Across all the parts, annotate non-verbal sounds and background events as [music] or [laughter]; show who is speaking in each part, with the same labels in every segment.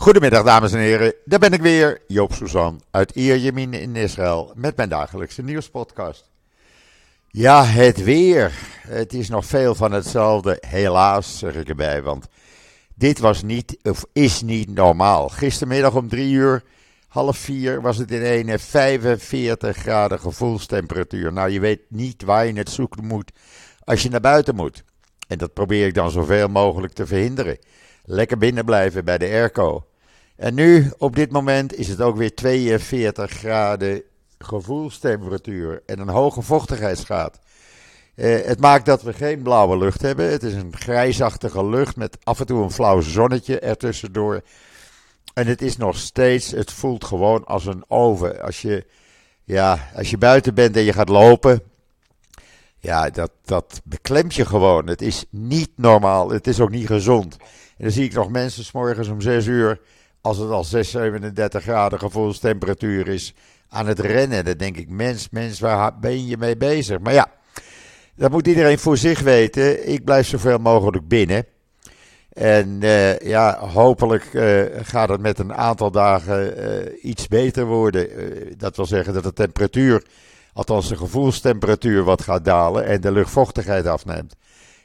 Speaker 1: Goedemiddag dames en heren, daar ben ik weer, Joop Suzan uit Ierjemien in Israël met mijn dagelijkse nieuwspodcast. Ja, het weer. Het is nog veel van hetzelfde, helaas zeg ik erbij, want dit was niet of is niet normaal. Gistermiddag om drie uur, half vier, was het in een 45 graden gevoelstemperatuur. Nou, je weet niet waar je het zoeken moet als je naar buiten moet. En dat probeer ik dan zoveel mogelijk te verhinderen. Lekker binnen blijven bij de airco. En nu, op dit moment, is het ook weer 42 graden gevoelstemperatuur en een hoge vochtigheidsgraad. Eh, het maakt dat we geen blauwe lucht hebben. Het is een grijsachtige lucht met af en toe een flauw zonnetje ertussendoor. En het is nog steeds, het voelt gewoon als een oven. Als je, ja, als je buiten bent en je gaat lopen, ja, dat, dat beklemt je gewoon. Het is niet normaal. Het is ook niet gezond. En dan zie ik nog mensen s morgens om 6 uur, als het al 6, 37 graden gevoelstemperatuur is, aan het rennen. Dan denk ik, mens, mens, waar ben je mee bezig? Maar ja, dat moet iedereen voor zich weten. Ik blijf zoveel mogelijk binnen. En uh, ja, hopelijk uh, gaat het met een aantal dagen uh, iets beter worden. dat wil zeggen dat de temperatuur althans de gevoelstemperatuur wat gaat dalen en de luchtvochtigheid afneemt.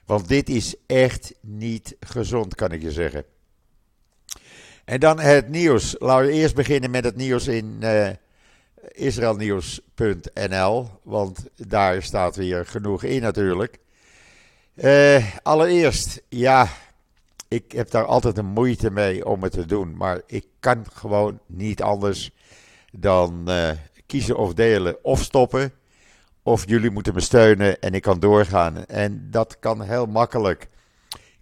Speaker 1: Want dit is echt niet gezond, kan ik je zeggen. En dan het nieuws. Laten we eerst beginnen met het nieuws in uh, israelnieuws.nl, want daar staat weer genoeg in natuurlijk. Uh, allereerst, ja, ik heb daar altijd een moeite mee om het te doen, maar ik kan gewoon niet anders dan uh, kiezen of delen of stoppen. Of jullie moeten me steunen en ik kan doorgaan. En dat kan heel makkelijk.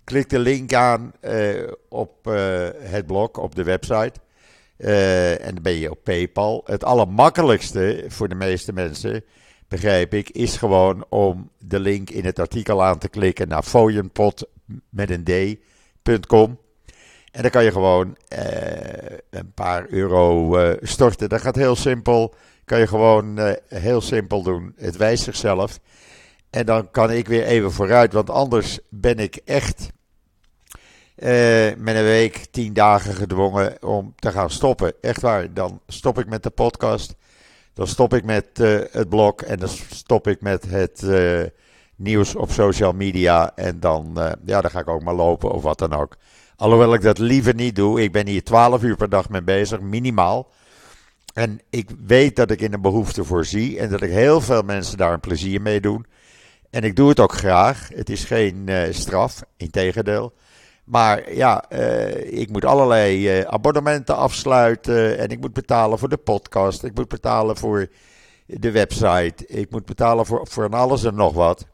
Speaker 1: Klik de link aan uh, op uh, het blog, op de website. Uh, en dan ben je op PayPal. Het allermakkelijkste voor de meeste mensen, begrijp ik, is gewoon om de link in het artikel aan te klikken naar fooienpot met een d.com. En dan kan je gewoon een paar euro storten. Dat gaat heel simpel kan je gewoon heel simpel doen. Het wijst zichzelf. En dan kan ik weer even vooruit, want anders ben ik echt uh, met een week, tien dagen gedwongen om te gaan stoppen. Echt waar, dan stop ik met de podcast. Dan stop ik met uh, het blog en dan stop ik met het nieuws op social media. En dan, ja, dan ga ik ook maar lopen of wat dan ook. Alhoewel ik dat liever niet doe. Ik ben hier 12 uur per dag mee bezig, minimaal. En ik weet dat ik in een behoefte voorzie en dat ik heel veel mensen daar een plezier mee doen. En ik doe het ook graag. Het is geen uh, straf, integendeel. Maar ja, uh, ik moet allerlei uh, abonnementen afsluiten en ik moet betalen voor de podcast. Ik moet betalen voor de website. Ik moet betalen voor, voor alles en nog wat.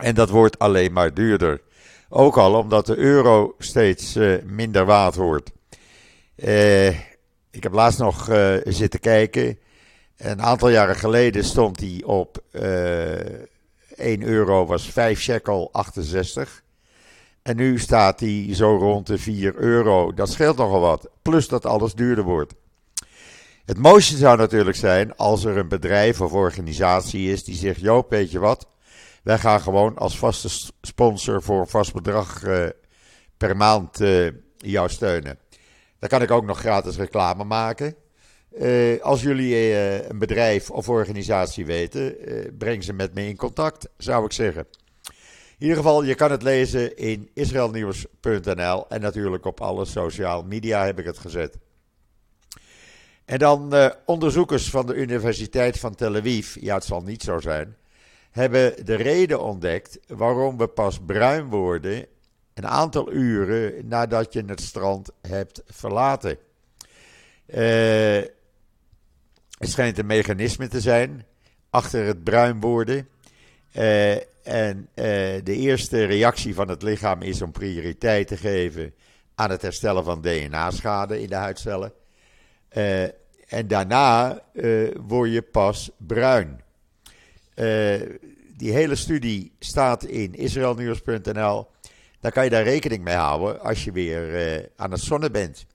Speaker 1: En dat wordt alleen maar duurder. Ook al omdat de euro steeds minder waard wordt. Eh ik heb laatst nog zitten kijken. Een aantal jaren geleden stond hij op eh, 1 euro, was 5 shekel 68. En nu staat hij zo rond de 4 euro. Dat scheelt nogal wat. Plus dat alles duurder wordt. Het mooiste zou natuurlijk zijn als er een bedrijf of organisatie is die zegt: Joop, weet je wat? Wij gaan gewoon als vaste sponsor voor een vast bedrag uh, per maand uh, jou steunen. Dan kan ik ook nog gratis reclame maken. Uh, als jullie uh, een bedrijf of organisatie weten, uh, breng ze met me in contact, zou ik zeggen. In ieder geval, je kan het lezen in israelnieuws.nl en natuurlijk op alle social media heb ik het gezet. En dan onderzoekers van de Universiteit van Tel Aviv, ja het zal niet zo zijn, hebben de reden ontdekt waarom we pas bruin worden een aantal uren nadat je het strand hebt verlaten. Uh, het schijnt een mechanisme te zijn achter het bruin worden. Uh, en uh, de eerste reactie van het lichaam is om prioriteit te geven aan het herstellen van DNA-schade in de huidcellen. en daarna word je pas bruin. die hele studie staat in israelnieuws.nl. Dan kan je daar rekening mee houden als je weer aan het zonnen bent.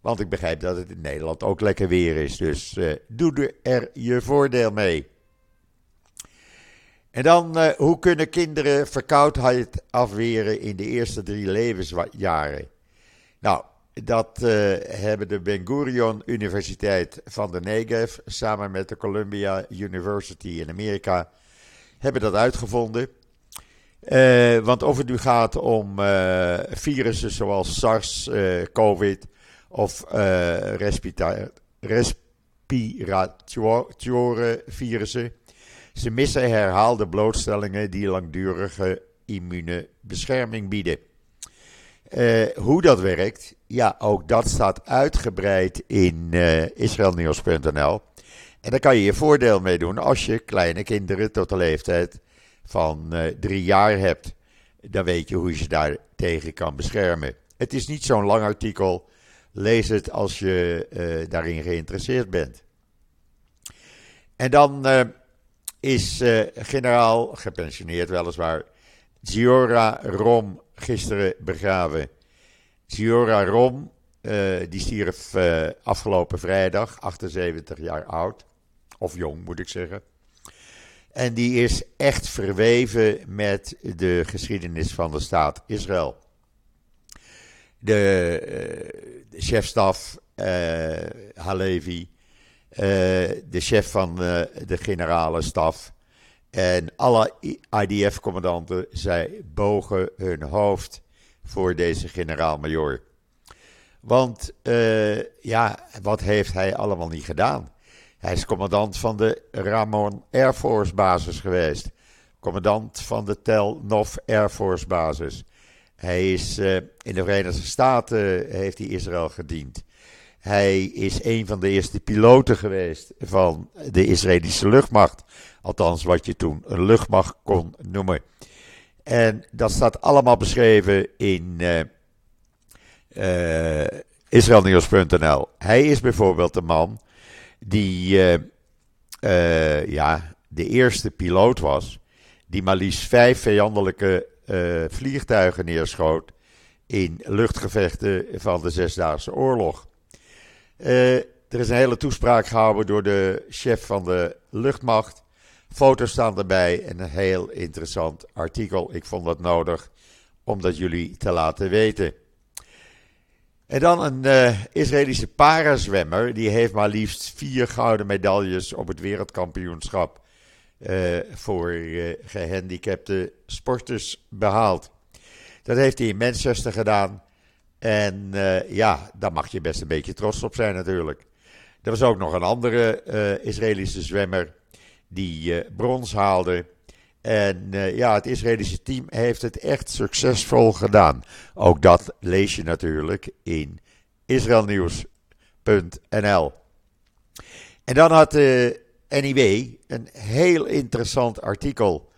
Speaker 1: Want ik begrijp dat het in Nederland ook lekker weer is. Dus uh, doe er je voordeel mee. En dan, uh, hoe kunnen kinderen verkoudheid afweren in de eerste drie levensjaren? Nou, dat hebben de Ben Gurion Universiteit van de Negev samen met de Columbia University in Amerika hebben dat uitgevonden. want of het nu gaat om virussen zoals SARS, COVID of respiratoire virussen, ze missen herhaalde blootstellingen die langdurige immuunbescherming bieden. Uh, hoe dat werkt, ja, ook dat staat uitgebreid in uh, israelnieuws.nl. En daar kan je je voordeel mee doen als je kleine kinderen tot de leeftijd van uh, drie jaar hebt. Dan weet je hoe je ze daar tegen kan beschermen. Het is niet zo'n lang artikel. Lees het als je daarin geïnteresseerd bent. En dan is generaal, gepensioneerd weliswaar, Giora Rom gisteren begraven. Giora Rom, die stierf afgelopen vrijdag, 78 jaar oud. Of jong moet ik zeggen. En die is echt verweven met de geschiedenis van de staat Israël. De, uh, de chefstaf Halevi, de chef van de generale staf en alle IDF-commandanten, zij bogen hun hoofd voor deze generaal-majoor. Want ja, wat heeft hij allemaal niet gedaan? Hij is commandant van de Ramon Air Force basis geweest. Commandant van de Tel Nof Air Force basis. Hij is uh, in de Verenigde Staten heeft hij Israël gediend. Hij is een van de eerste piloten geweest van de Israëlische luchtmacht. Althans, wat je toen een luchtmacht kon noemen. En dat staat allemaal beschreven in uh, uh, israelnieuws.nl. Hij is bijvoorbeeld de man die ja, de eerste piloot was. Die maar liefst vijf vijandelijke vliegtuigen neerschoot. In luchtgevechten van de Zesdaagse Oorlog. er is een hele toespraak gehouden door de chef van de luchtmacht. Foto's staan erbij en een heel interessant artikel. Ik vond dat nodig om dat jullie te laten weten. En dan een uh, Israëlische parazwemmer. Die heeft maar liefst vier gouden medailles op het wereldkampioenschap uh, voor uh, gehandicapte sporters behaald. Dat heeft hij in Manchester gedaan. En ja, daar mag je best een beetje trots op zijn natuurlijk. Er was ook nog een andere Israëlische zwemmer die brons haalde. En ja, het Israëlische team heeft het echt succesvol gedaan. Ook dat lees je natuurlijk in israelnieuws.nl. En dan had de NIW een heel interessant artikel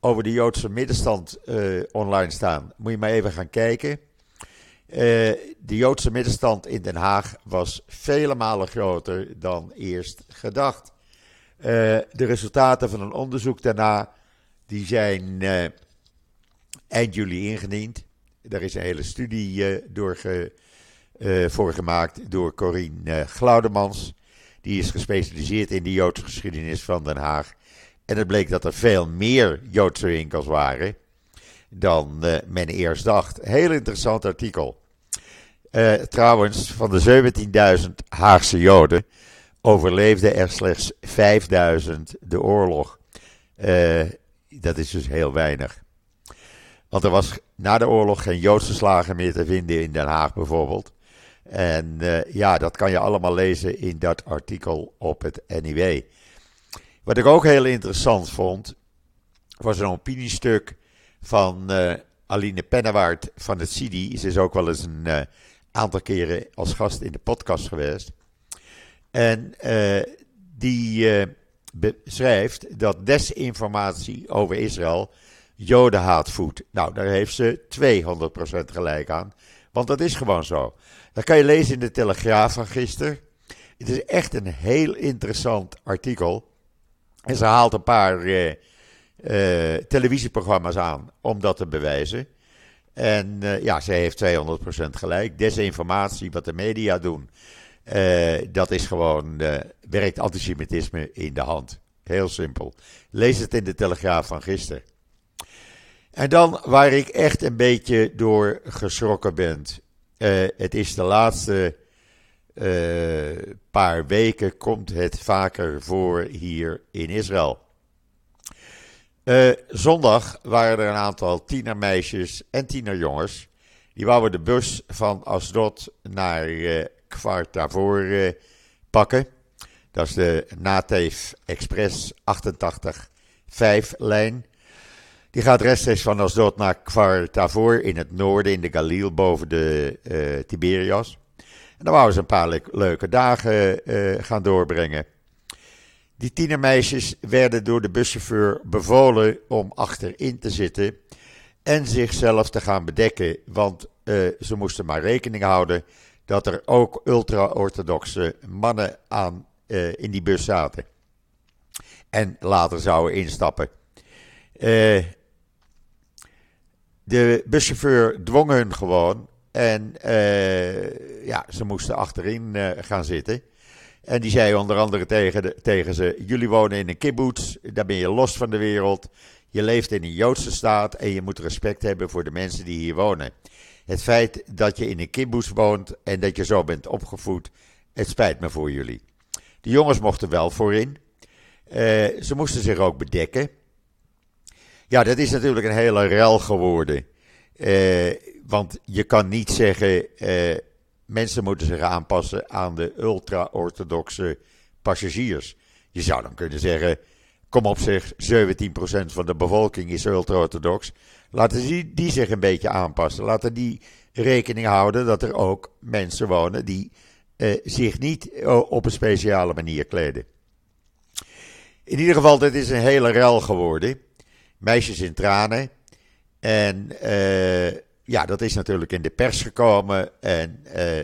Speaker 1: over de Joodse middenstand uh, online staan. Moet je maar even gaan kijken. de Joodse middenstand in Den Haag was vele malen groter dan eerst gedacht. Uh, de resultaten van een onderzoek daarna die zijn eind juli ingediend. Daar is een hele studie door ge, voor gemaakt door Corine Glaudemans. Die is gespecialiseerd in de Joodse geschiedenis van Den Haag. En het bleek dat er veel meer Joodse winkels waren dan men eerst dacht. Heel interessant artikel. trouwens, van de 17.000 Haagse Joden overleefden er slechts 5000 de oorlog. Uh, dat is dus heel weinig. Want er was na de oorlog geen Joodse slagen meer te vinden in Den Haag bijvoorbeeld. En uh, ja, dat kan je allemaal lezen in dat artikel op het NIW. Wat ik ook heel interessant vond, was een opiniestuk van uh, Aline Pennewaard van het CIDI. Ze is ook wel eens een aantal keren als gast in de podcast geweest. En die beschrijft dat desinformatie over Israël jodenhaat voedt. Nou, daar heeft ze 200% gelijk aan. Want dat is gewoon zo. Dat kan je lezen in de Telegraaf van gisteren. Het is echt een heel interessant artikel. En ze haalt een paar uh, uh, televisieprogramma's aan om dat te bewijzen. En uh, ja, ze heeft 200% gelijk. Desinformatie, wat de media doen, dat is gewoon, werkt antisemitisme in de hand. Heel simpel. Lees het in de Telegraaf van gisteren. En dan waar ik echt een beetje door geschrokken ben. Het is de laatste paar weken komt het vaker voor hier in Israël. zondag waren er een aantal tienermeisjes en tienerjongens. Die wouden de bus van Asdod naar uh, Tavor pakken. Dat is de Nateef Express 88 lijn. Die gaat rechtstreeks van Asdod naar Kvar Tavor in het noorden, in de Galil, boven de uh, Tiberias. En dan wouden ze een paar leuke dagen uh, gaan doorbrengen. Die tienermeisjes werden door de buschauffeur bevolen om achterin te zitten en zichzelf te gaan bedekken, want uh, ze moesten maar rekening houden dat er ook ultra-orthodoxe mannen aan, in die bus zaten. En later zouden instappen. Uh, de buschauffeur dwong hun gewoon. En uh, ja, ze moesten achterin gaan zitten. En die zei onder andere tegen, de, tegen ze: Jullie wonen in een kibbutz, daar ben je los van de wereld. Je leeft in een Joodse staat en je moet respect hebben voor de mensen die hier wonen. Het feit dat je in een kibbutz woont en dat je zo bent opgevoed, het spijt me voor jullie. De jongens mochten wel voorin. Uh, ze moesten zich ook bedekken. Ja, dat is natuurlijk een hele rel geworden. Uh, want je kan niet zeggen, uh, mensen moeten zich aanpassen aan de ultra-orthodoxe passagiers. Je zou dan kunnen zeggen, kom op zich, 17% van de bevolking is ultra-orthodox. Laten die, die zich een beetje aanpassen. Laten die rekening houden dat er ook mensen wonen die eh, zich niet eh, op een speciale manier kleden. In ieder geval, dit is een hele rel geworden. Meisjes in tranen. En uh, ja, dat is natuurlijk in de pers gekomen. En uh,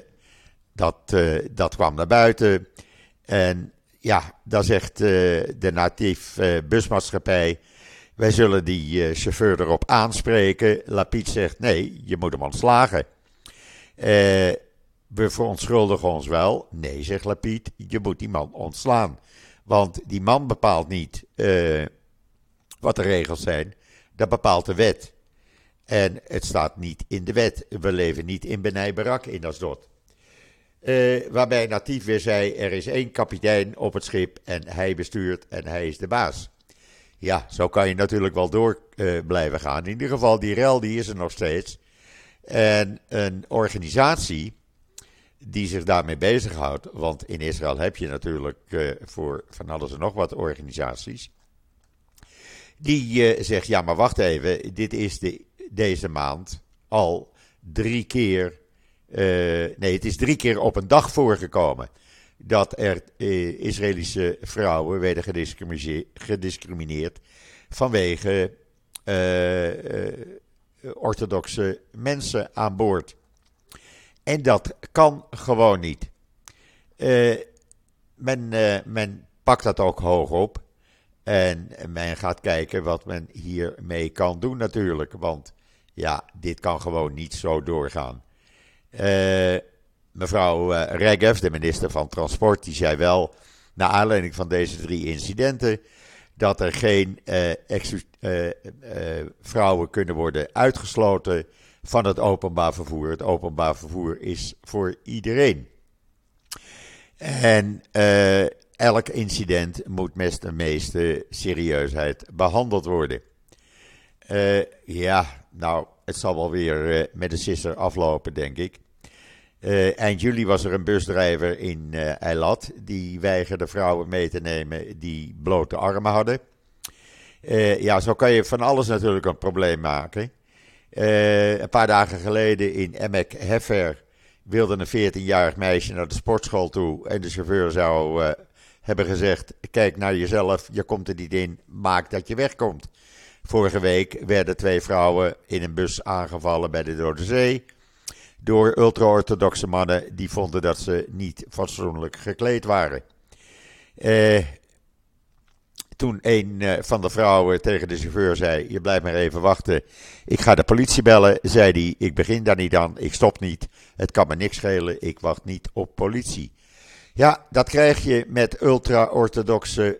Speaker 1: dat, uh, dat kwam naar buiten. En ja, dan zegt de natief busmaatschappij. Wij zullen die chauffeur erop aanspreken. Lapid zegt: nee, je moet hem ontslagen. We verontschuldigen ons wel. Nee, zegt Lapid, je moet die man ontslaan. Want die man bepaalt niet wat de regels zijn. Dat bepaalt de wet. En het staat niet in de wet. We leven niet in Benai Barak in Asdod. Uh, waarbij Natief weer zei: er is één kapitein op het schip en hij bestuurt en hij is de baas. Ja, zo kan je natuurlijk wel door uh, blijven gaan. In ieder geval, die rel die is er nog steeds. En een organisatie die zich daarmee bezighoudt, want in Israël heb je natuurlijk uh, voor van alles en nog wat organisaties. Die uh, zegt, ja maar wacht even, dit is de, deze maand al drie keer, nee het is drie keer op een dag voorgekomen dat er eh, Israëlische vrouwen werden gediscrimineerd vanwege eh, eh, orthodoxe mensen aan boord. En dat kan gewoon niet. Men, men pakt dat ook hoog op. En men gaat kijken wat men hiermee kan doen natuurlijk. Want ja, dit kan gewoon niet zo doorgaan. Uh, mevrouw uh, Regev, de minister van Transport, die zei wel, naar aanleiding van deze drie incidenten, dat er geen uh, vrouwen kunnen worden uitgesloten van het openbaar vervoer. Het openbaar vervoer is voor iedereen. En elk incident moet met de meeste serieusheid behandeld worden. ja, nou, het zal wel weer met de sisser aflopen, denk ik. Uh, eind juli was er een busdrijver in uh, Eilat die weigerde vrouwen mee te nemen die blote armen hadden. Ja, zo kan je van alles natuurlijk een probleem maken. een paar dagen geleden in Emek Heffer wilde een 14-jarig meisje naar de sportschool toe en de chauffeur zou hebben gezegd: kijk naar jezelf, je komt er niet in, maak dat je wegkomt. Vorige week werden twee vrouwen in een bus aangevallen bij de Dode Zee door ultra-orthodoxe mannen die vonden dat ze niet fatsoenlijk gekleed waren. Eh, toen een eh, van de vrouwen tegen de chauffeur zei: Je blijft maar even wachten. Ik ga de politie bellen. Zei hij: Ik begin daar niet aan. Ik stop niet. Het kan me niks schelen. Ik wacht niet op politie. Ja, dat krijg je met ultra-orthodoxe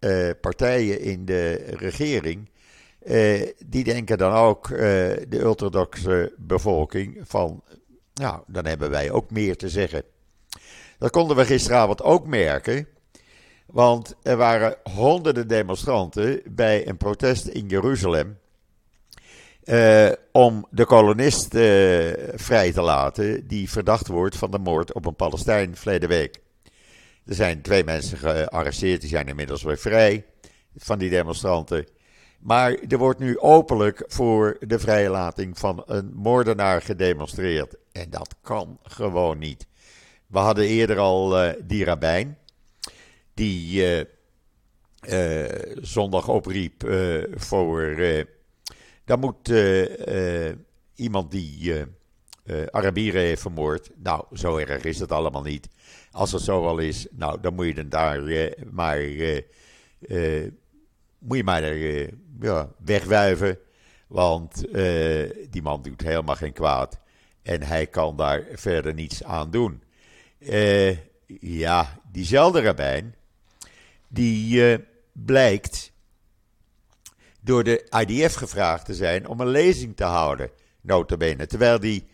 Speaker 1: uh, partijen in de regering. Uh, die denken dan ook uh, de orthodoxe bevolking van Nou, dan hebben wij ook meer te zeggen. Dat konden we gisteravond ook merken. Want er waren honderden demonstranten bij een protest in Jeruzalem. Uh, om de kolonist vrij te laten die verdacht wordt van de moord op een Palestijn verleden week. Er zijn twee mensen gearresteerd, die zijn inmiddels weer vrij van die demonstranten. Maar er wordt nu openlijk voor de vrijlating van een moordenaar gedemonstreerd. En dat kan gewoon niet. We hadden eerder al uh, die rabbijn, die uh, uh, zondag opriep voor. dan moet iemand die Arabieren heeft vermoord. Nou, zo erg is het allemaal niet. Als het zo al is, nou, dan moet je dan daar maar. moet je maar ja, wegwuiven. Want die man doet helemaal geen kwaad. En hij kan daar verder niets aan doen. Uh, ja, diezelfde rabbijn, die uh, blijkt door de IDF gevraagd te zijn om een lezing te houden, notabene. Terwijl die uh,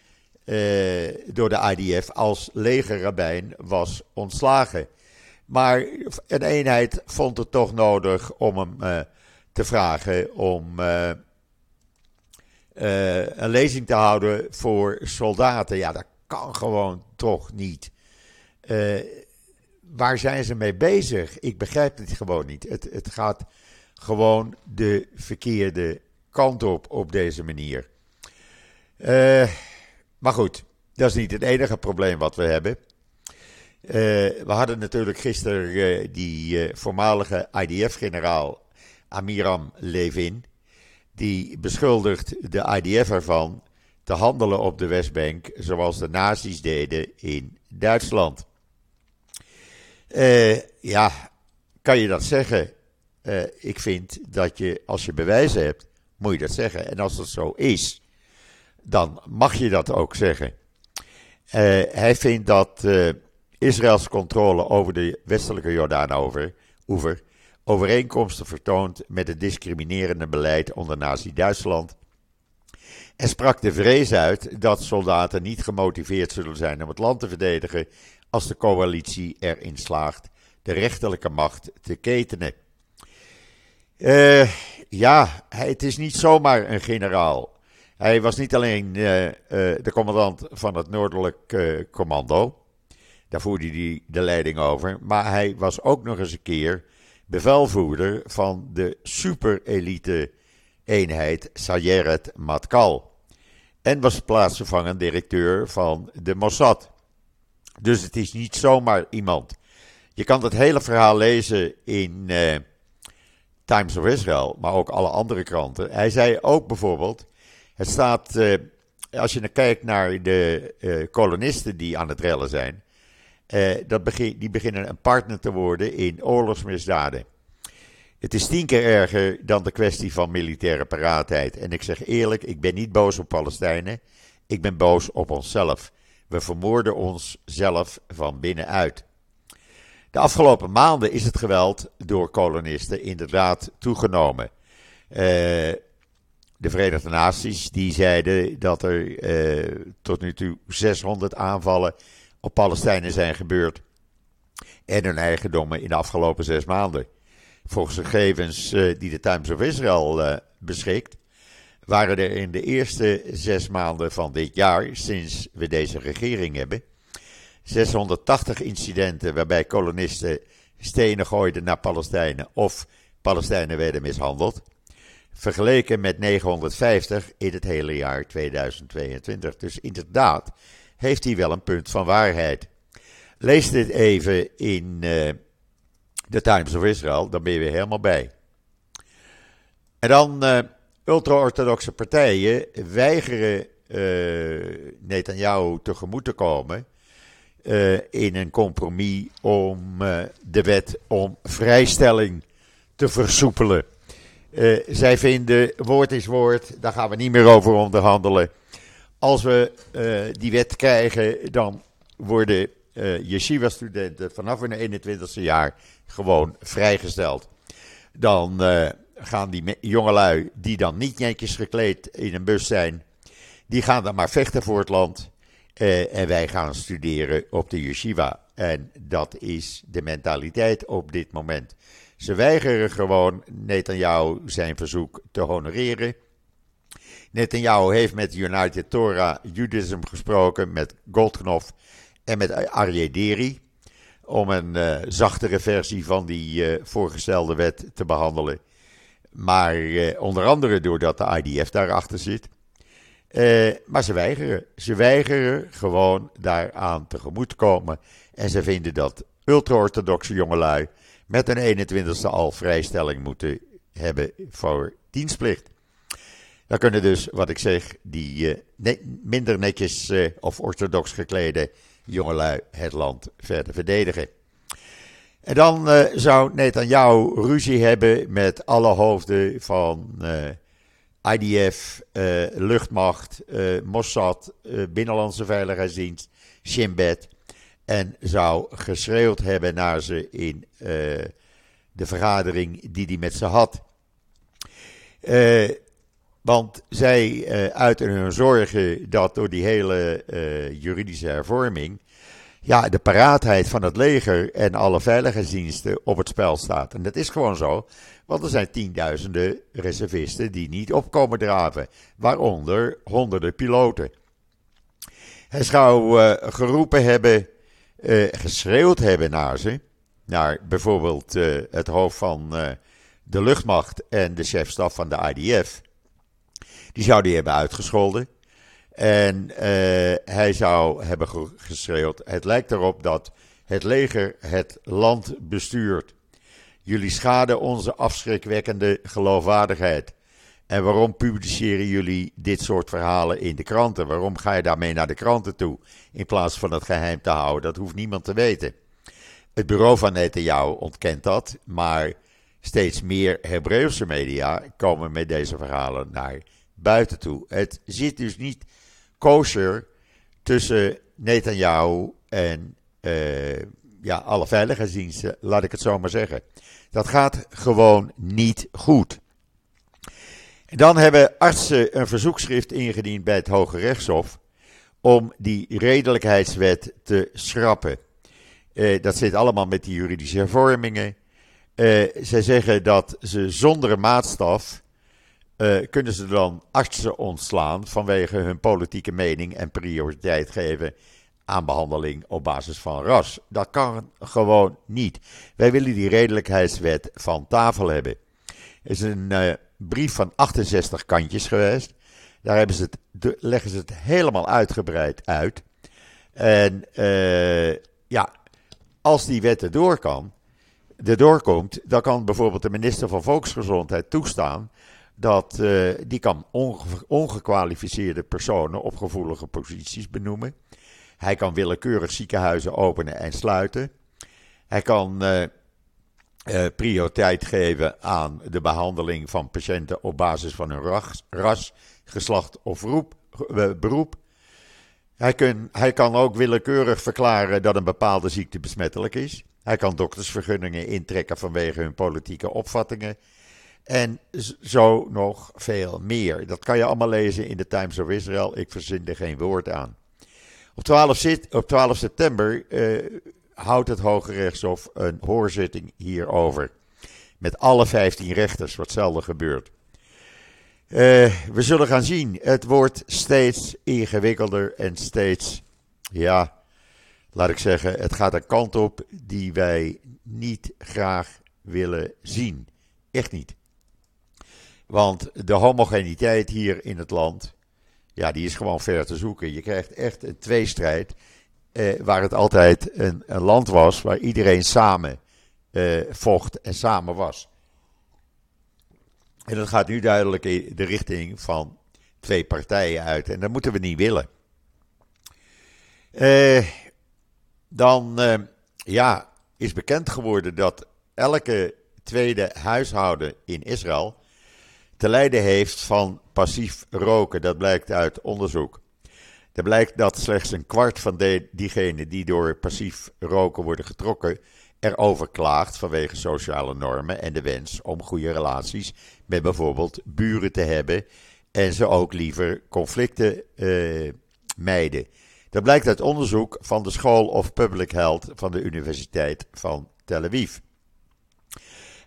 Speaker 1: door de IDF als legerrabbijn was ontslagen. Maar een eenheid vond het toch nodig om hem te vragen om een lezing te houden voor soldaten. Ja, dat kan gewoon toch niet. Waar zijn ze mee bezig? Ik begrijp het gewoon niet. Het, het gaat gewoon de verkeerde kant op op deze manier. Uh, maar goed, dat is niet het enige probleem wat we hebben. Uh, we hadden natuurlijk gisteren die voormalige IDF-generaal Amiram Levin. Die beschuldigt de IDF ervan te handelen op de Westbank zoals de nazi's deden in Duitsland. Ja, kan je dat zeggen? Ik vind dat je, als je bewijzen hebt, moet je dat zeggen. En als dat zo is, dan mag je dat ook zeggen. Uh, hij vindt dat Israëls controle over de westelijke Jordaan-oever overeenkomsten vertoont met het discriminerende beleid onder Nazi-Duitsland. En sprak de vrees uit dat soldaten niet gemotiveerd zullen zijn om het land te verdedigen als de coalitie erin slaagt de rechterlijke macht te ketenen. Uh, ja, het is niet zomaar een generaal. Hij was niet alleen uh, uh, de commandant van het Noordelijk Commando. Daar voerde hij de leiding over. Maar hij was ook nog eens een keer bevelvoerder van de superelite eenheid Sayeret Matkal. En was plaatsvervangend directeur van de Mossad. Dus het is niet zomaar iemand. Je kan het hele verhaal lezen in Times of Israel, maar ook alle andere kranten. Hij zei ook bijvoorbeeld: het staat, uh, als je kijkt naar de uh, kolonisten die aan het rellen zijn, dat begin, die beginnen een partner te worden in oorlogsmisdaden. Het is tien keer erger dan de kwestie van militaire paraatheid. En ik zeg eerlijk, ik ben niet boos op Palestijnen. Ik ben boos op onszelf. We vermoorden onszelf van binnenuit. De afgelopen maanden is het geweld door kolonisten inderdaad toegenomen. De Verenigde Naties die zeiden dat er uh, tot nu toe 600 aanvallen op Palestijnen zijn gebeurd. En hun eigendommen in de afgelopen zes maanden. Volgens gegevens uh, die de Times of Israel beschikt, waren er in de eerste zes maanden van dit jaar, sinds we deze regering hebben, 680 incidenten waarbij kolonisten stenen gooiden naar Palestijnen of Palestijnen werden mishandeld. Vergeleken met 950 in het hele jaar 2022. Dus inderdaad heeft hij wel een punt van waarheid. Lees dit even in de Times of Israel, dan ben je weer helemaal bij. En dan uh, ultra-orthodoxe partijen weigeren uh, Netanyahu tegemoet te komen in een compromis om de wet om vrijstelling te versoepelen. Uh, zij vinden woord is woord, daar gaan we niet meer over onderhandelen. Als we die wet krijgen, dan worden yeshiva-studenten vanaf hun 21ste jaar gewoon vrijgesteld. Dan gaan die jongelui die dan niet netjes gekleed in een bus zijn, die gaan dan maar vechten voor het land. en wij gaan studeren op de yeshiva. En dat is de mentaliteit op dit moment. Ze weigeren gewoon Netanyahu zijn verzoek te honoreren. Netanyahu heeft met United Torah Judaism gesproken, met Goldknopf en met Aryeh Deri. Om een uh, zachtere versie van die uh, voorgestelde wet te behandelen. Maar uh, onder andere doordat de IDF daarachter zit. maar ze weigeren. Ze weigeren gewoon daaraan tegemoet te komen. En ze vinden dat ultra-orthodoxe jongelui met een 21ste al vrijstelling moeten hebben voor dienstplicht. Dan kunnen dus, wat ik zeg, die uh, minder netjes uh, of orthodox geklede jongelui het land verder verdedigen. En dan uh, zou Netanyahu ruzie hebben met alle hoofden van IDF, luchtmacht, Mossad, Binnenlandse Veiligheidsdienst, Shin Bet en zou geschreeuwd hebben naar ze in uh, de vergadering die hij met ze had. Uh, want zij uh, uiten hun zorgen dat door die hele juridische hervorming. Ja, de paraatheid van het leger en alle veiligheidsdiensten op het spel staat. En dat is gewoon zo, want er zijn tienduizenden reservisten die niet opkomen draven, waaronder honderden piloten. Hij zou geroepen hebben uh, geschreeuwd hebben naar ze. Naar bijvoorbeeld uh, het hoofd van uh, de luchtmacht en de chefstaf van de IDF. Die zou die hebben uitgescholden. En hij zou hebben geschreeuwd: Het lijkt erop dat het leger het land bestuurt. Jullie schaden onze afschrikwekkende geloofwaardigheid. En waarom publiceren jullie dit soort verhalen in de kranten? Waarom ga je daarmee naar de kranten toe? In plaats van het geheim te houden. Dat hoeft niemand te weten. Het bureau van Netanyahu ontkent dat. Maar steeds meer Hebreeuwse media komen met deze verhalen naar buiten toe. Het zit dus niet kosher tussen Netanyahu en uh, ja, alle veiligheidsdiensten, laat ik het zo maar zeggen. Dat gaat gewoon niet goed. Dan hebben artsen een verzoekschrift ingediend bij het Hoge Rechtshof om die redelijkheidswet te schrappen. Uh, dat zit allemaal met die juridische hervormingen. Uh, zij zeggen dat ze zonder maatstaf uh, kunnen ze dan artsen ontslaan vanwege hun politieke mening en prioriteit geven aan behandeling op basis van ras. Dat kan gewoon niet. Wij willen die redelijkheidswet van tafel hebben. Het is een brief van 68 kantjes geweest. Daar hebben ze het, leggen ze het helemaal uitgebreid uit. En uh, ja, als die wet erdoor kan, erdoor komt, dan kan bijvoorbeeld de minister van Volksgezondheid toestaan dat uh, die kan onge ongekwalificeerde personen op gevoelige posities benoemen. Hij kan willekeurig ziekenhuizen openen en sluiten. Hij kan uh, uh, prioriteit geven aan de behandeling van patiënten op basis van hun ras, ras geslacht of uh, beroep. Hij, hij kan ook willekeurig verklaren dat een bepaalde ziekte besmettelijk is. Hij kan doktersvergunningen intrekken vanwege hun politieke opvattingen. En zo nog veel meer. Dat kan je allemaal lezen in de Times of Israel. Ik verzin er geen woord aan. Op 12, op 12 september uh, houdt het Hoge Rechtshof een hoorzitting hierover. Met alle 15 rechters, wat zelden gebeurt. Uh, we zullen gaan zien. Het wordt steeds ingewikkelder en steeds, ja, laat ik zeggen, het gaat een kant op die wij niet graag willen zien. Echt niet. Want de homogeniteit hier in het land, ja, die is gewoon ver te zoeken. Je krijgt echt een tweestrijd eh, waar het altijd een, een, land was waar iedereen samen eh, vocht en samen was. En dat gaat nu duidelijk in de richting van twee partijen uit. En dat moeten we niet willen. Eh, dan eh, ja, is bekend geworden dat elke tweede huishouden in Israël te lijden heeft van passief roken. Dat blijkt uit onderzoek. Er blijkt dat slechts een kwart van de, diegenen die door passief roken worden getrokken, erover klaagt vanwege sociale normen en de wens om goede relaties met bijvoorbeeld buren te hebben en ze ook liever conflicten uh, mijden. Dat blijkt uit onderzoek van de School of Public Health van de Universiteit van Tel Aviv.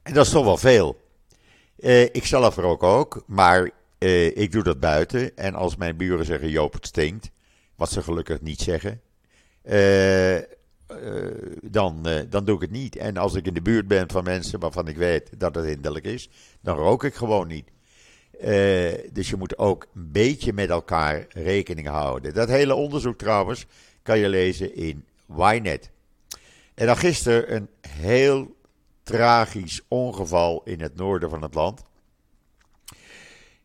Speaker 1: En dat is toch wel veel. Uh, ik zelf er ook ook, maar uh, ik doe dat buiten. En als mijn buren zeggen, Joop, het stinkt, wat ze gelukkig niet zeggen, uh, dan, dan doe ik het niet. En als ik in de buurt ben van mensen waarvan ik weet dat het hinderlijk is, dan rook ik gewoon niet. dus je moet ook een beetje met elkaar rekening houden. Dat hele onderzoek trouwens kan je lezen in Ynet. En dan gisteren een heel tragisch ongeval in het noorden van het land.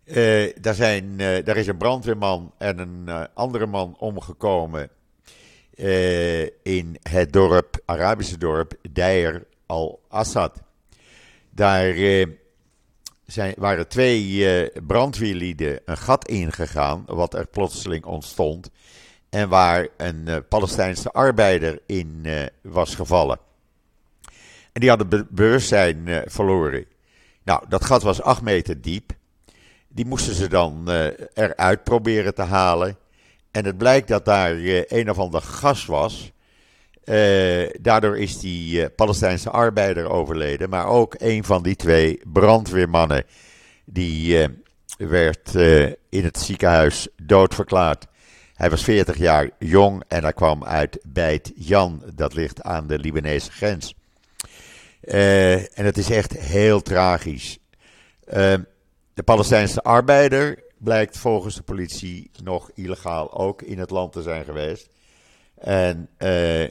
Speaker 1: Uh, daar, zijn, uh, daar is een brandweerman en een uh, andere man omgekomen in het dorp, Arabische dorp Deir al-Assad. Daar zijn, waren twee brandweerlieden een gat ingegaan, wat er plotseling ontstond. En waar een Palestijnse arbeider in was gevallen. En die hadden be bewustzijn verloren. Nou, dat gat was acht meter diep. Die moesten ze dan uh, eruit proberen te halen. En het blijkt dat daar uh, een of ander gas was. Uh, daardoor is die Palestijnse arbeider overleden. Maar ook een van die twee brandweermannen. Die werd in het ziekenhuis doodverklaard. Hij was 40 jaar jong en hij kwam uit Beit Jan. Dat ligt aan de Libanese grens. en het is echt heel tragisch. De Palestijnse arbeider blijkt volgens de politie nog illegaal ook in het land te zijn geweest. En uh,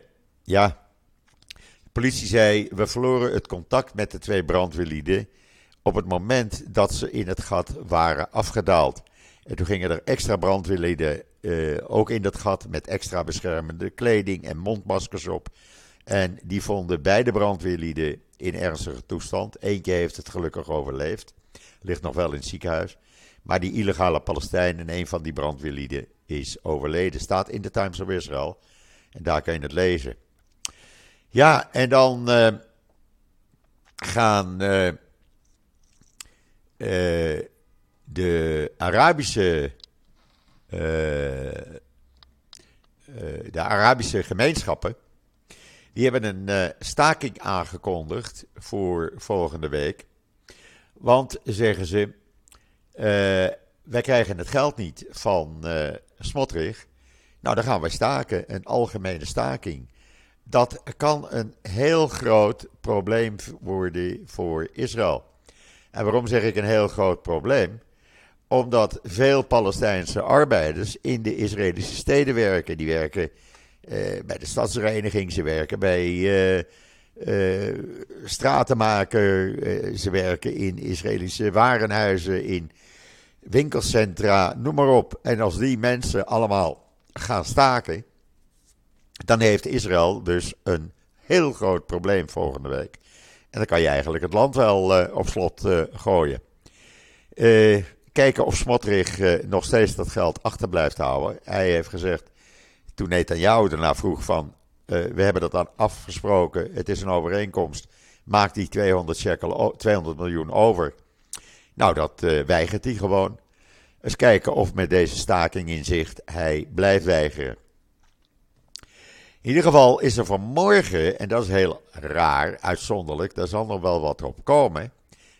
Speaker 1: ja, de politie zei: we verloren het contact met de twee brandweerlieden op het moment dat ze in het gat waren afgedaald. En toen gingen er extra brandweerlieden uh, ook in dat gat met extra beschermende kleding en mondmaskers op. En die vonden beide brandweerlieden in ernstige toestand. Eentje heeft het gelukkig overleefd ligt nog wel in het ziekenhuis. Maar die illegale Palestijn en een van die brandweerlieden is overleden. Staat in de Times of Israel. En daar kan je het lezen. Ja, en dan uh, gaan uh, uh, de Arabische. de Arabische gemeenschappen. Die hebben een staking aangekondigd voor volgende week. Want, zeggen ze, uh, wij krijgen het geld niet van uh, Smotrich. Nou, dan gaan wij staken, een algemene staking. Dat kan een heel groot probleem worden voor Israël. En waarom zeg ik een heel groot probleem? Omdat veel Palestijnse arbeiders in de Israëlische steden werken. Die werken uh, bij de stadsreiniging, ze werken bij uh, stratenmaker. Uh, ze werken in Israëlische warenhuizen, in winkelcentra, noem maar op. En als die mensen allemaal gaan staken, dan heeft Israël dus een heel groot probleem volgende week. En dan kan je eigenlijk het land wel uh, op slot gooien. kijken of Smotrich nog steeds dat geld achter blijft houden. Hij heeft gezegd, toen Netanyahu daarna vroeg van we hebben dat dan afgesproken. Het is een overeenkomst. Maak die 200, shekel, 200 miljoen over. Nou, dat uh, weigert hij gewoon. Eens kijken of met deze staking in zicht hij blijft weigeren. In ieder geval is er vanmorgen, en dat is heel raar, uitzonderlijk, daar zal nog wel wat op komen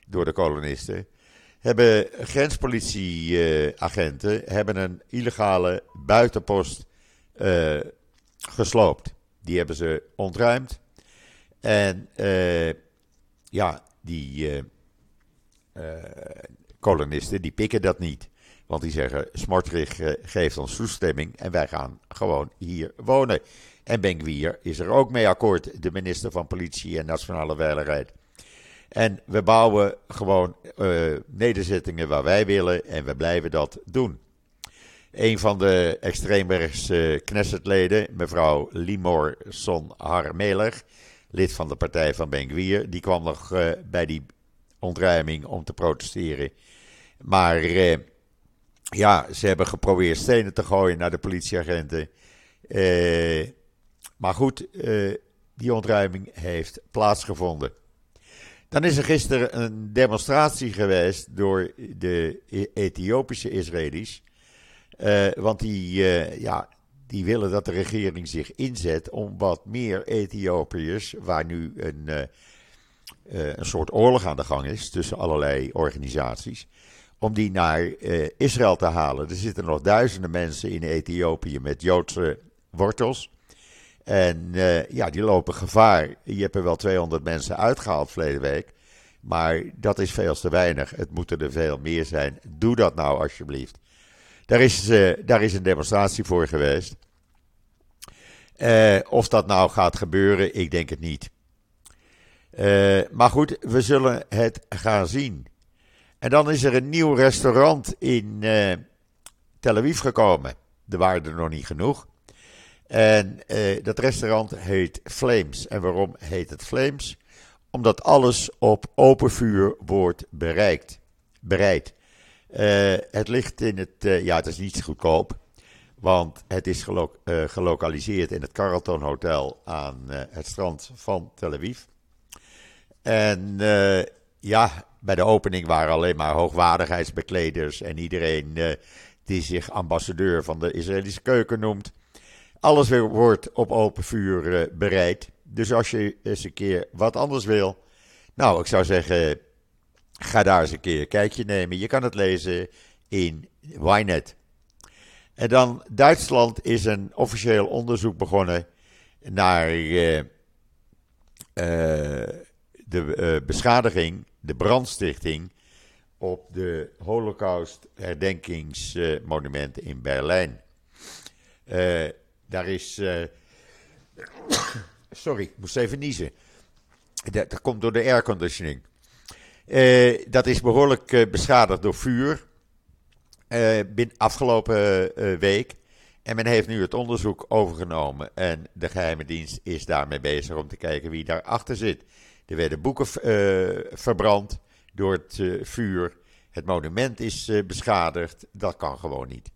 Speaker 1: door de kolonisten, hebben grenspolitieagenten hebben een illegale buitenpost uh, gesloopt. Die hebben ze ontruimd. En uh, ja, die uh, uh, kolonisten die pikken dat niet. Want die zeggen, Smartrich geeft ons toestemming en wij gaan gewoon hier wonen. En Benguier is er ook mee akkoord, de minister van Politie en Nationale Veiligheid. En we bouwen gewoon nederzettingen waar wij willen en we blijven dat doen. Een van de extreemrechtse Knessetleden, mevrouw Limor Son Harmeler, lid van de partij van Ben die kwam nog uh, bij die ontruiming om te protesteren. Maar uh, ja, ze hebben geprobeerd stenen te gooien naar de politieagenten. Uh, maar goed, die ontruiming heeft plaatsgevonden. Dan is er gisteren een demonstratie geweest door de Ethiopische Israëli's. Uh, want die, uh, ja, die willen dat de regering zich inzet om wat meer Ethiopiërs, waar nu een, uh, een soort oorlog aan de gang is tussen allerlei organisaties, om die naar Israël te halen. Er zitten nog duizenden mensen in Ethiopië met Joodse wortels. En ja, die lopen gevaar. Je hebt er wel 200 mensen uitgehaald verleden week. Maar dat is veel te weinig. Het moeten er veel meer zijn. Doe dat nou alsjeblieft. Daar is, uh, daar is een demonstratie voor geweest. Uh, of dat nou gaat gebeuren, ik denk het niet. Uh, maar goed, we zullen het gaan zien. En dan is er een nieuw restaurant in Tel Aviv gekomen. Er waren er nog niet genoeg. En dat restaurant heet Flames. En waarom heet het Flames? Omdat alles op open vuur wordt bereikt, bereid. Uh, het ligt in het, uh, ja, het is niet goedkoop, want het is uh, gelokaliseerd in het Carlton Hotel aan het strand van Tel Aviv. En ja, bij de opening waren alleen maar hoogwaardigheidsbekleders en iedereen die zich ambassadeur van de Israëlische keuken noemt. Alles wordt op open vuur bereid. Dus als je eens een keer wat anders wil, nou, ik zou zeggen, ga daar eens een keer een kijkje nemen. Je kan het lezen in Ynet. En dan Duitsland is een officieel onderzoek begonnen naar uh, uh, de uh, beschadiging, de brandstichting op de Holocaust herdenkingsmonument in Berlijn. daar is [coughs] Sorry, ik moest even niezen. Dat komt door de airconditioning. Uh, dat is behoorlijk uh, beschadigd door vuur. Uh, afgelopen week. En men heeft nu het onderzoek overgenomen. En de geheime dienst is daarmee bezig om te kijken wie daarachter zit. Er werden boeken verbrand door het vuur. Het monument is beschadigd. Dat kan gewoon niet.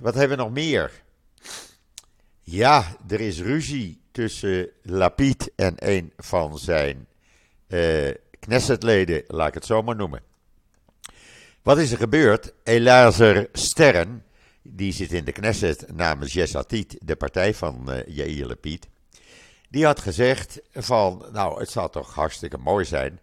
Speaker 1: wat hebben we nog meer? Ja, er is ruzie tussen Lapid en een van zijn Knessetleden, laat ik het zo maar noemen. Wat is er gebeurd? Elazer Sterren, die zit in de Knesset namens Yesatit, de partij van uh, Yair. Die had gezegd van, nou het zou toch hartstikke mooi zijn.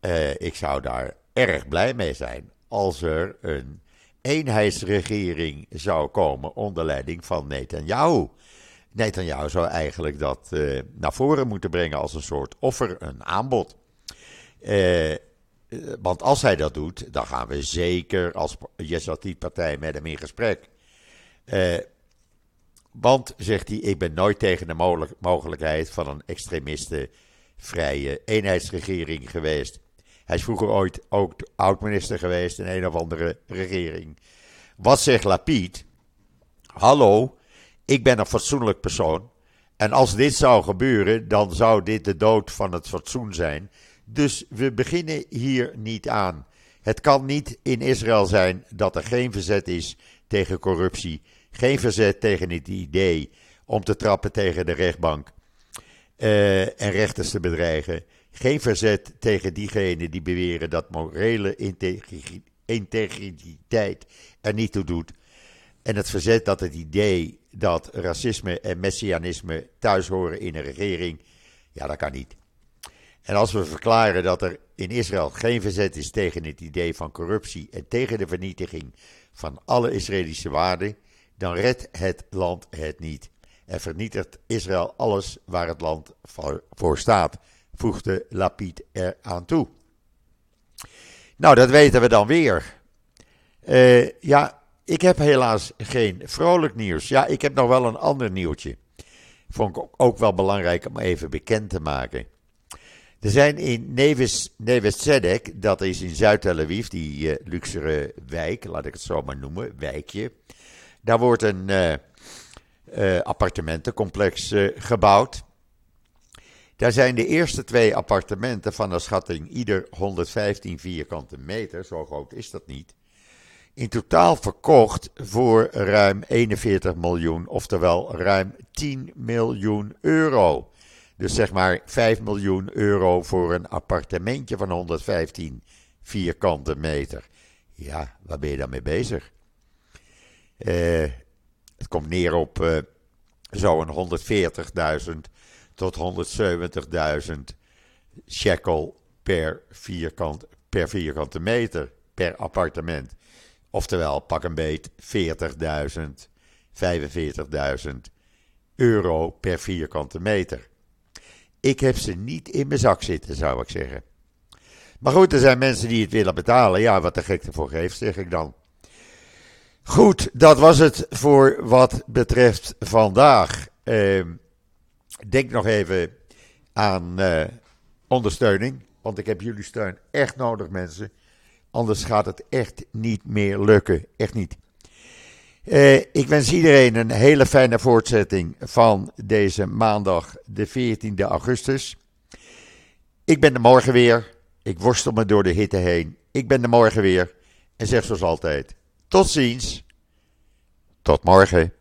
Speaker 1: Uh, ik zou daar erg blij mee zijn als er een eenheidsregering zou komen onder leiding van Netanyahu. Netanyahu zou eigenlijk dat uh, naar voren moeten brengen als een soort offer, een aanbod. Uh, want als hij dat doet, dan gaan we zeker als Yesatit-partij met hem in gesprek. Uh, want, zegt hij, ik ben nooit tegen de mogelijkheid van een extremiste-vrije eenheidsregering geweest. Hij is vroeger ooit ook oud-minister geweest in een of andere regering. Wat zegt Lapid? Hallo, ik ben een fatsoenlijk persoon. En als dit zou gebeuren, dan zou dit de dood van het fatsoen zijn. Dus we beginnen hier niet aan. Het kan niet in Israël zijn dat er geen verzet is tegen corruptie, geen verzet tegen het idee om te trappen tegen de rechtbank uh, en rechters te bedreigen, geen verzet tegen diegenen die beweren dat morele integriteit er niet toe doet, en het verzet dat het idee dat racisme en messianisme thuis horen in een regering, ja, dat kan niet. En als we verklaren dat er in Israël geen verzet is tegen het idee van corruptie en tegen de vernietiging van alle Israëlische waarden, dan redt het land het niet. En vernietigt Israël alles waar het land voor staat, voegde Lapid er aan toe. Nou, dat weten we dan weer. Uh, ja, ik heb helaas geen vrolijk nieuws. Ja, ik heb nog wel een ander nieuwtje. Vond ik ook wel belangrijk om even bekend te maken. Er zijn in Neves, Tzedek, dat is in Zuid-Tel Aviv, die uh, luxere wijk, laat ik het zo maar noemen, wijkje. Daar wordt een uh, uh, appartementencomplex gebouwd. Daar zijn de eerste twee appartementen van een schatting ieder 115 vierkante meter, zo groot is dat niet in totaal verkocht voor ruim 41 miljoen, oftewel ruim 10 miljoen euro. Dus zeg maar 5 miljoen euro voor een appartementje van 115 vierkante meter. Ja, waar ben je dan mee bezig? Uh, Het komt neer op uh, zo'n 140.000 tot 170.000 shekel per, vierkant, per vierkante meter per appartement. Oftewel, pak een beet 40.000, 45.000 euro per vierkante meter. Ik heb ze niet in mijn zak zitten, zou ik zeggen. Maar goed, er zijn mensen die het willen betalen. Ja, wat de gek ervoor geeft, zeg ik dan. Goed, dat was het voor wat betreft vandaag. Uh, denk nog even aan uh, ondersteuning. Want ik heb jullie steun echt nodig, mensen. Anders gaat het echt niet meer lukken. Echt niet. Uh, ik wens iedereen een hele fijne voortzetting van deze maandag, de 14e augustus. Ik ben er morgen weer. Ik worstel me door de hitte heen. Ik ben er morgen weer. En zeg zoals altijd: tot ziens. Tot morgen.